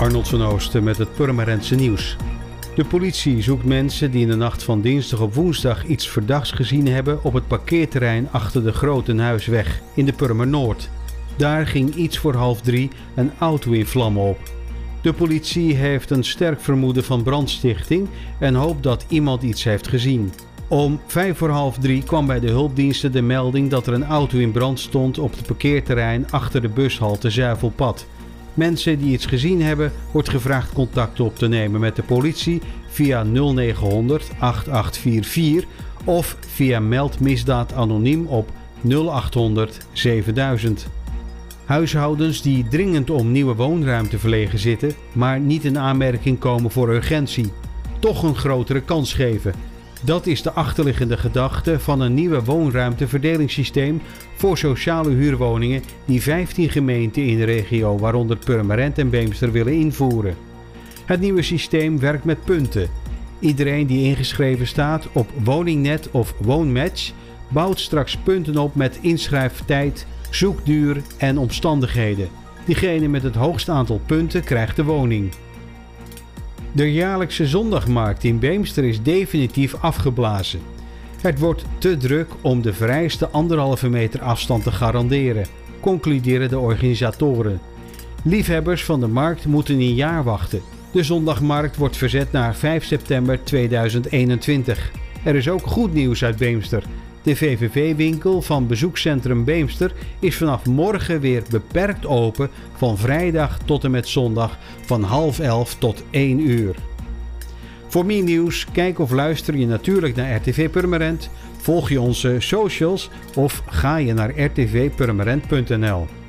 Arnold van Oosten met het Purmerendse nieuws. De politie zoekt mensen die in de nacht van dinsdag op woensdag iets verdachts gezien hebben op het parkeerterrein achter de Grotenhuisweg in de Purmer Noord. Daar ging iets voor half drie een auto in vlammen op. De politie heeft een sterk vermoeden van brandstichting en hoopt dat iemand iets heeft gezien. Om vijf voor half drie kwam bij de hulpdiensten de melding dat er een auto in brand stond op het parkeerterrein achter de bushalte Zuivelpad. Mensen die iets gezien hebben, wordt gevraagd contact op te nemen met de politie via 0900 8844 of via meldmisdaad anoniem op 0800 7000. Huishoudens die dringend om nieuwe woonruimte verlegen zitten, maar niet in aanmerking komen voor urgentie, toch een grotere kans geven. Dat is de achterliggende gedachte van een nieuwe woonruimteverdelingssysteem voor sociale huurwoningen die 15 gemeenten in de regio, waaronder Purmerend en Beemster, willen invoeren. Het nieuwe systeem werkt met punten. Iedereen die ingeschreven staat op Woningnet of Woonmatch bouwt straks punten op met inschrijftijd, zoekduur en omstandigheden. Diegene met het hoogste aantal punten krijgt de woning. De jaarlijkse zondagmarkt in Beemster is definitief afgeblazen. Het wordt te druk om de vereiste anderhalve meter afstand te garanderen, concluderen de organisatoren. Liefhebbers van de markt moeten een jaar wachten. De zondagmarkt wordt verzet naar 5 september 2021. Er is ook goed nieuws uit Beemster. De VVV-winkel van bezoekcentrum Beemster is vanaf morgen weer beperkt open van vrijdag tot en met zondag van half elf tot 1 uur. Voor meer nieuws, kijk of luister je natuurlijk naar RTV Purmerend, volg je onze socials of ga je naar rtvpurmerend.nl.